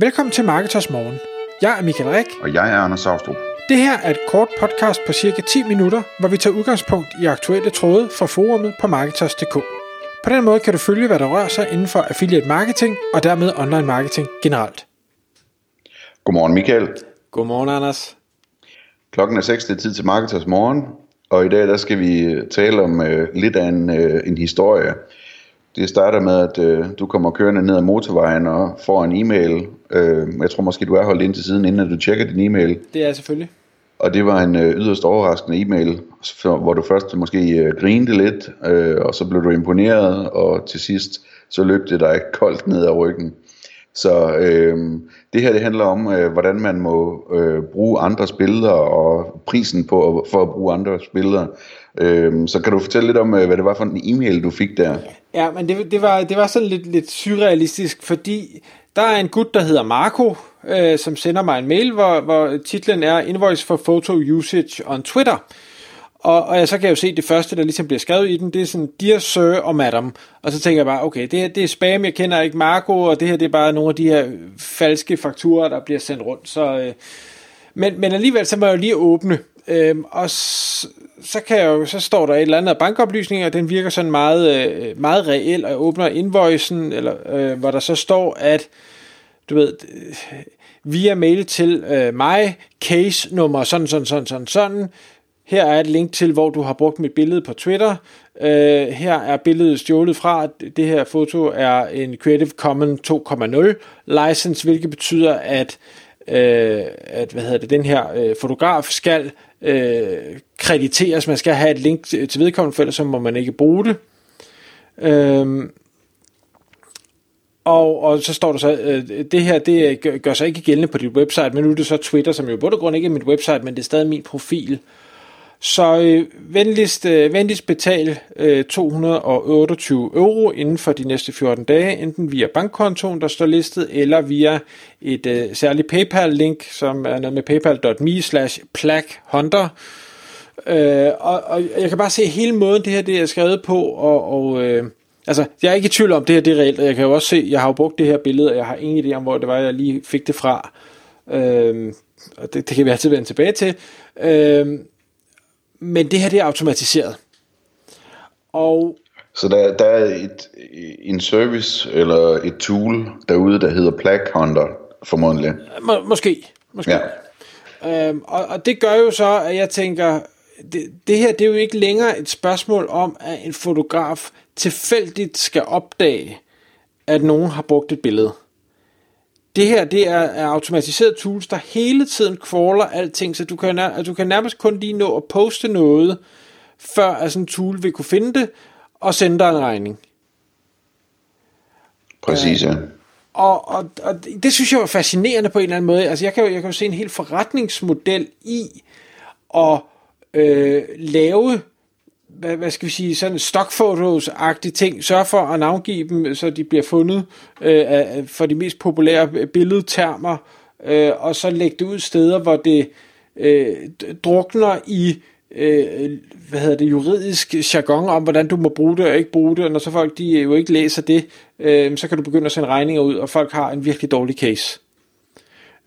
Velkommen til Marketers Morgen. Jeg er Michael Rik. Og jeg er Anders Saustrup. Det her er et kort podcast på cirka 10 minutter, hvor vi tager udgangspunkt i aktuelle tråde fra forumet på Marketers.dk. På den måde kan du følge, hvad der rører sig inden for affiliate marketing og dermed online marketing generelt. Godmorgen Michael. Godmorgen Anders. Klokken er 6, det er tid til Marketers Morgen, og i dag der skal vi tale om uh, lidt af en, uh, en historie. Det starter med, at øh, du kommer kørende ned ad motorvejen og får en e-mail. Øh, jeg tror måske, du er holdt ind til siden, inden du tjekker din e-mail. Det er selvfølgelig. Og det var en øh, yderst overraskende e-mail, hvor du først måske øh, grinede lidt, øh, og så blev du imponeret, og til sidst så løb det dig koldt ned ad ryggen. Så øh, det her det handler om, øh, hvordan man må øh, bruge andres billeder, og prisen på for at bruge andres billeder. Øh, så kan du fortælle lidt om, øh, hvad det var for en e-mail, du fik der? Ja, men det, det, var, det var sådan lidt, lidt surrealistisk, fordi der er en gut, der hedder Marco, øh, som sender mig en mail, hvor, hvor titlen er Invoice for Photo Usage on Twitter. Og, og jeg så kan jeg jo se, det første, der ligesom bliver skrevet i den, det er sådan, Dear Sir og Madam. Og så tænker jeg bare, okay, det her det er spam, jeg kender ikke Marco, og det her det er bare nogle af de her falske fakturer, der bliver sendt rundt. Så, øh, men, men alligevel, så må jeg jo lige åbne. Øhm, og så, kan jeg jo, så står der et eller andet af bankoplysninger, og den virker sådan meget, øh, meget reel, og jeg åbner invoicen, eller, øh, hvor der så står, at du ved, øh, via mail til øh, mig, case nummer sådan, sådan, sådan, sådan, sådan, her er et link til, hvor du har brugt mit billede på Twitter. Øh, her er billedet stjålet fra. Det her foto er en Creative Commons 2.0 license, hvilket betyder, at, øh, at hvad hedder det, den her øh, fotograf skal øh, krediteres. Man skal have et link til, vedkommende, for ellers må man ikke bruge det. Øhm, og, og så står der så, øh, det her det gør, sig ikke gældende på dit website, men nu er det så Twitter, som jo både grund ikke er mit website, men det er stadig min profil. Så øh, venligst, øh, venligst betal øh, 228 euro inden for de næste 14 dage, enten via bankkontoen, der står listet, eller via et øh, særligt PayPal-link, som er noget med paypal.me slash plachhunter. Øh, og, og jeg kan bare se hele måden, det her det er skrevet på, og, og øh, altså, jeg er ikke i tvivl om, det her det er reelt, og jeg kan jo også se, jeg har jo brugt det her billede, og jeg har ingen idé om, hvor det var, jeg lige fik det fra. Øh, og det, det kan vi altid vende tilbage til. Øh, men det her det er automatiseret. Og så der, der er et, en service eller et tool derude, der hedder Plague Hunter, formodentlig. Må, måske. måske. Ja. Øhm, og, og det gør jo så, at jeg tænker, det, det her det er jo ikke længere et spørgsmål om, at en fotograf tilfældigt skal opdage, at nogen har brugt et billede. Det her, det er, er automatiseret tools, der hele tiden crawler alting, så du kan, altså, du kan nærmest kun lige nå at poste noget, før at sådan en tool vil kunne finde det, og sende dig en regning. Præcis, ja. Og, og, og det synes jeg var fascinerende på en eller anden måde. Altså jeg kan jo, jeg kan jo se en helt forretningsmodel i at øh, lave hvad, hvad skal vi sige, sådan stockfotos-agtige ting, Sørg for at navngive dem, så de bliver fundet øh, for de mest populære billedtermer, øh, og så læg det ud steder, hvor det øh, drukner i øh, hvad hedder det, juridisk jargon om, hvordan du må bruge det og ikke bruge det, og når så folk de jo ikke læser det, øh, så kan du begynde at sende regninger ud, og folk har en virkelig dårlig case.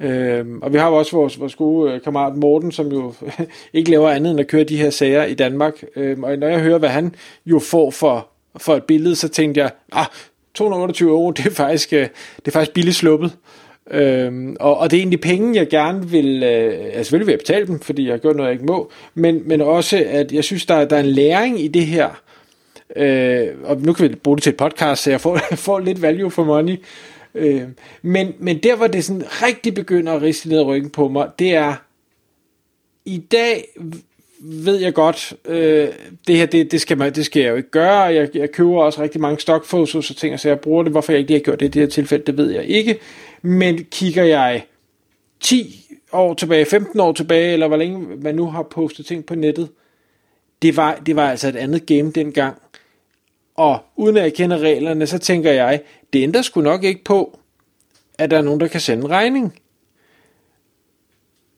Øhm, og vi har jo også vores, vores gode øh, kammerat Morten, som jo ikke laver andet end at køre de her sager i Danmark. Øhm, og når jeg hører, hvad han jo får for, for et billede, så tænkte jeg, ah, 228 euro, det er faktisk, øh, det er faktisk billigt sluppet. Øhm, og, og det er egentlig penge, jeg gerne vil, øh, altså selvfølgelig vil jeg betale dem, fordi jeg har gjort noget, jeg ikke må, men, men også, at jeg synes, der, der er en læring i det her, øh, og nu kan vi bruge det til et podcast, så jeg får, får lidt value for money, Øh, men, men der, hvor det sådan rigtig begynder at riste ned ryggen på mig, det er, i dag ved jeg godt, øh, det her, det, det, skal man, det skal jeg jo ikke gøre, jeg, jeg køber også rigtig mange stockfotos og ting, så jeg bruger det, hvorfor jeg ikke lige har gjort det i det her tilfælde, det ved jeg ikke, men kigger jeg 10 år tilbage, 15 år tilbage, eller hvor længe man nu har postet ting på nettet, det var, det var altså et andet game dengang, og uden at jeg kender reglerne, så tænker jeg, det ændrer sgu nok ikke på, at der er nogen, der kan sende en regning.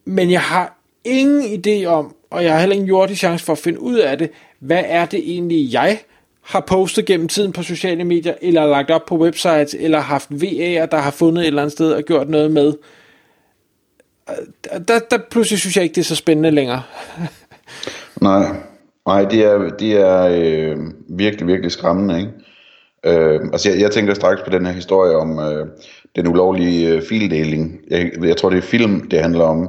Men jeg har ingen idé om, og jeg har heller ingen jordig chance for at finde ud af det, hvad er det egentlig, jeg har postet gennem tiden på sociale medier, eller lagt op på websites, eller haft VA'er, der har fundet et eller andet sted og gjort noget med. Øh, der, der pludselig synes jeg ikke, det er så spændende længere. Nej, Nej det er, det er øh, virkelig, virkelig skræmmende. Ikke? Øh, altså jeg, jeg tænker straks på den her historie om øh, den ulovlige øh, fildeling. Jeg, jeg tror, det er film, det handler om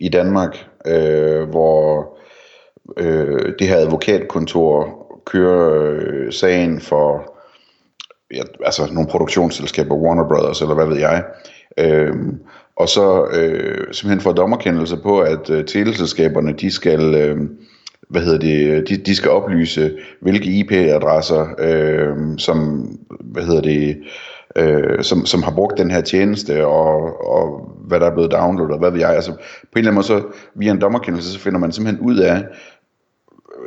i Danmark, øh, hvor øh, det her advokatkontor kører øh, sagen for ja, altså nogle produktionsselskaber, Warner Brothers eller hvad ved jeg, øh, og så øh, simpelthen får dommerkendelse på, at øh, teleselskaberne, de skal, øh, hvad hedder det, de, de skal oplyse, hvilke IP-adresser, øh, som, hvad hedder det, øh, som, som har brugt den her tjeneste, og, og hvad der er blevet downloadet, hvad ved jeg. Altså, på en eller anden måde, så via en dommerkendelse, så finder man simpelthen ud af,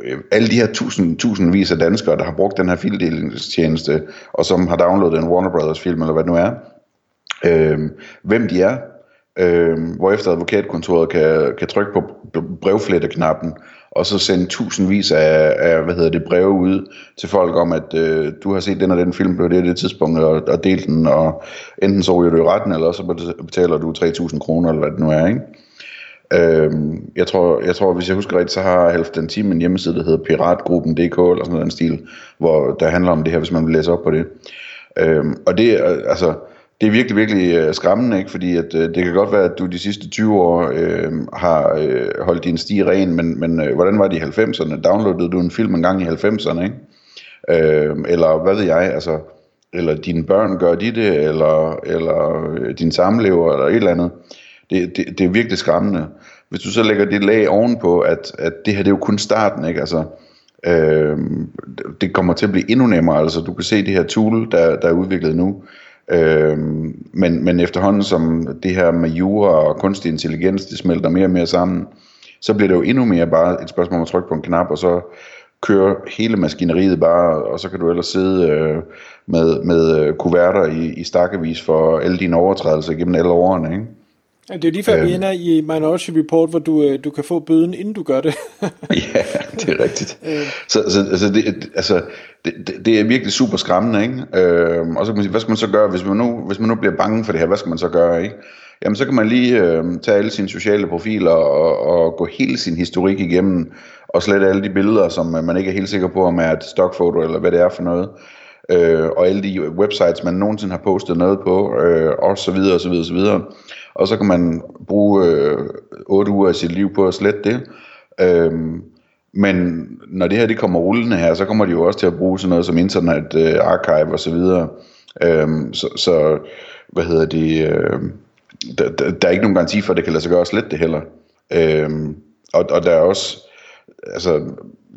øh, alle de her tusind, tusindvis af danskere, der har brugt den her fildelingstjeneste, og som har downloadet en Warner Brothers film, eller hvad det nu er, øh, hvem de er, øh, hvorefter advokatkontoret kan, kan trykke på brevfletteknappen, og så sende tusindvis af, af hvad hedder det, breve ud til folk om, at øh, du har set den og den film på det det tidspunkt, og, og delt den, og enten så ryger du i retten, eller så betaler du 3.000 kroner, eller hvad det nu er, ikke? Øhm, jeg, tror, jeg tror, hvis jeg husker rigtigt, så har Halv den Time en hjemmeside, der hedder piratgruppen.dk eller sådan noget stil, hvor der handler om det her, hvis man vil læse op på det. Øhm, og det, altså, det er virkelig, virkelig øh, skræmmende, ikke? fordi at, øh, det kan godt være, at du de sidste 20 år øh, har øh, holdt din sti ren, men, men øh, hvordan var det i 90'erne? Downloadede du en film engang i 90'erne, ikke? Øh, eller hvad ved jeg, altså, eller dine børn gør de det, eller, eller øh, din samlever, eller et eller andet. Det, det, det er virkelig skræmmende. Hvis du så lægger det lag ovenpå, at, at det her det er jo kun starten, ikke? Altså, øh, det kommer til at blive endnu nemmere. Altså, du kan se det her tool, der, der er udviklet nu, Øh, men, men efterhånden som det her med jura og kunstig intelligens, det smelter mere og mere sammen, så bliver det jo endnu mere bare et spørgsmål om at trykke på en knap, og så kører hele maskineriet bare, og så kan du ellers sidde øh, med, med øh, kuverter i, i stakkevis for alle dine overtrædelser gennem alle årene, ikke? Ja, det er lige før øhm, vi ender i Minority Report, hvor du, øh, du kan få bøden, inden du gør det. ja, det er rigtigt. Øh. Så, så altså, det, altså det, det, det er virkelig super skræmmende, ikke? Øhm, og så kan man sige, hvad skal man så gøre, hvis man, nu, hvis man nu bliver bange for det her, hvad skal man så gøre, ikke? Jamen, så kan man lige øh, tage alle sine sociale profiler og, og gå hele sin historik igennem, og slette alle de billeder, som man ikke er helt sikker på, om er et stockfoto, eller hvad det er for noget øh, og alle de websites, man nogensinde har postet noget på, øh, og så videre, og så videre, og så videre. Og så kan man bruge øh, 8 uger af sit liv på at slette det. Øhm, men når det her det kommer rullende her, så kommer de jo også til at bruge sådan noget som Internet øh, Archive og så videre. Øhm, så, så, hvad hedder det, øh, der, der, der er ikke nogen garanti for, at det kan lade sig gøre at slette det heller. Øhm, og, og der er også, altså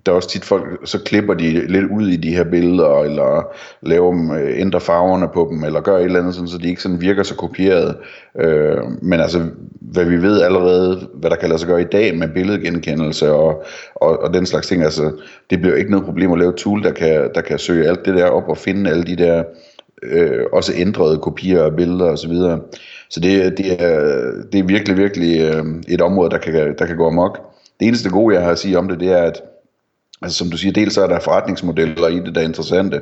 der er også tit folk, så klipper de lidt ud i de her billeder, eller laver dem, øh, ændrer farverne på dem, eller gør et eller andet, sådan, så de ikke sådan virker så kopieret. Øh, men altså, hvad vi ved allerede, hvad der kan lade sig gøre i dag med billedgenkendelse og, og, og den slags ting, altså, det bliver ikke noget problem at lave et tool, der kan, der kan søge alt det der op og finde alle de der øh, også ændrede kopier af billeder osv. Så, videre. så det, det, er, det er virkelig, virkelig øh, et område, der kan, der kan gå amok. Det eneste gode, jeg har at sige om det, det er, at Altså som du siger, dels er der forretningsmodeller i det, der er interessante.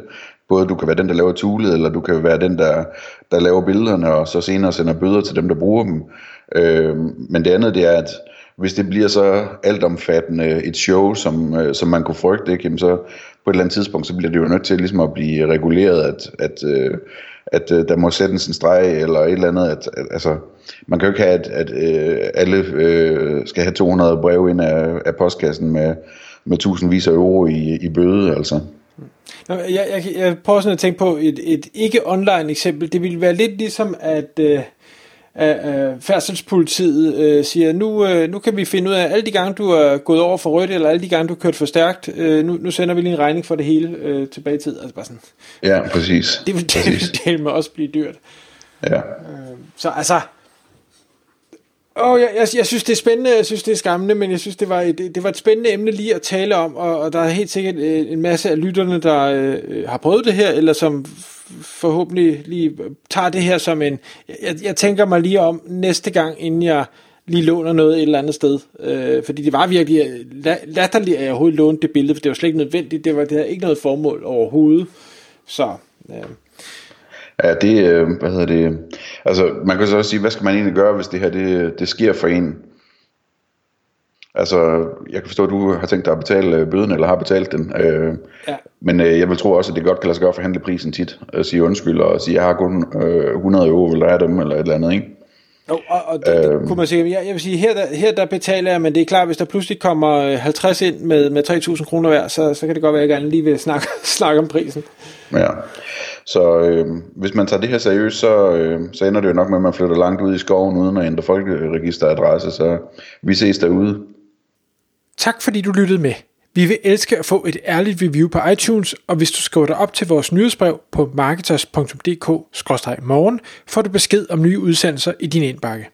Både du kan være den, der laver tulet, eller du kan være den, der, der laver billederne, og så senere sender bøder til dem, der bruger dem. Øh, men det andet, det er, at hvis det bliver så altomfattende et show, som, øh, som man kunne frygte, ikke, jamen så på et eller andet tidspunkt, så bliver det jo nødt til ligesom at blive reguleret, at, at, øh, at øh, der må sættes en streg eller et eller andet. At, at, altså, man kan jo ikke have, at, at øh, alle øh, skal have 200 breve ind af, af postkassen med med tusindvis af euro i, i bøde, altså. Jeg, jeg, jeg prøver sådan at tænke på et, et ikke-online eksempel. Det ville være lidt ligesom, at øh, øh, færdselspolitiet øh, siger, nu, øh, nu kan vi finde ud af, alle de gange, du er gået over for rødt, eller alle de gange, du har kørt for stærkt, øh, nu, nu sender vi lige en regning for det hele øh, tilbage i tid. Altså bare sådan. Ja, præcis. Det vil, det, vil, det vil også blive dyrt. Ja. Øh, så altså, Oh, jeg, jeg, jeg synes, det er spændende, jeg synes, det er skræmmende, men jeg synes, det var et, det var et spændende emne lige at tale om, og, og der er helt sikkert øh, en masse af lytterne, der øh, øh, har prøvet det her, eller som forhåbentlig lige tager det her som en... Jeg, jeg tænker mig lige om næste gang, inden jeg lige låner noget et eller andet sted. Øh, fordi det var virkelig øh, latterligt, at jeg overhovedet lånte det billede, for det var slet ikke nødvendigt. Det, var, det havde ikke noget formål overhovedet. Så... Øh. Ja, det, øh, hvad hedder det, altså man kan så også sige, hvad skal man egentlig gøre, hvis det her, det, det sker for en? Altså, jeg kan forstå, at du har tænkt dig at betale øh, bøden, eller har betalt den. Øh, ja. Men øh, jeg vil tro også, at det godt kan lade sig gøre at forhandle prisen tit. At sige undskyld og sige, jeg har kun øh, 100 euro, vil der have dem, eller et eller andet, ikke? Jo, og, og det, øh, det kunne man sige, jeg, jeg vil sige, her der, her der betaler jeg, men det er klart, hvis der pludselig kommer 50 ind med, med 3.000 kroner hver, så, så kan det godt være, at jeg gerne lige vil snakke, snakke om prisen. Ja, så øh, hvis man tager det her seriøst, så, øh, så ender det jo nok med, at man flytter langt ud i skoven, uden at ændre folkeregisteradresse, så vi ses derude. Tak fordi du lyttede med. Vi vil elske at få et ærligt review på iTunes, og hvis du skriver dig op til vores nyhedsbrev på marketers.dk-morgen, får du besked om nye udsendelser i din indbakke.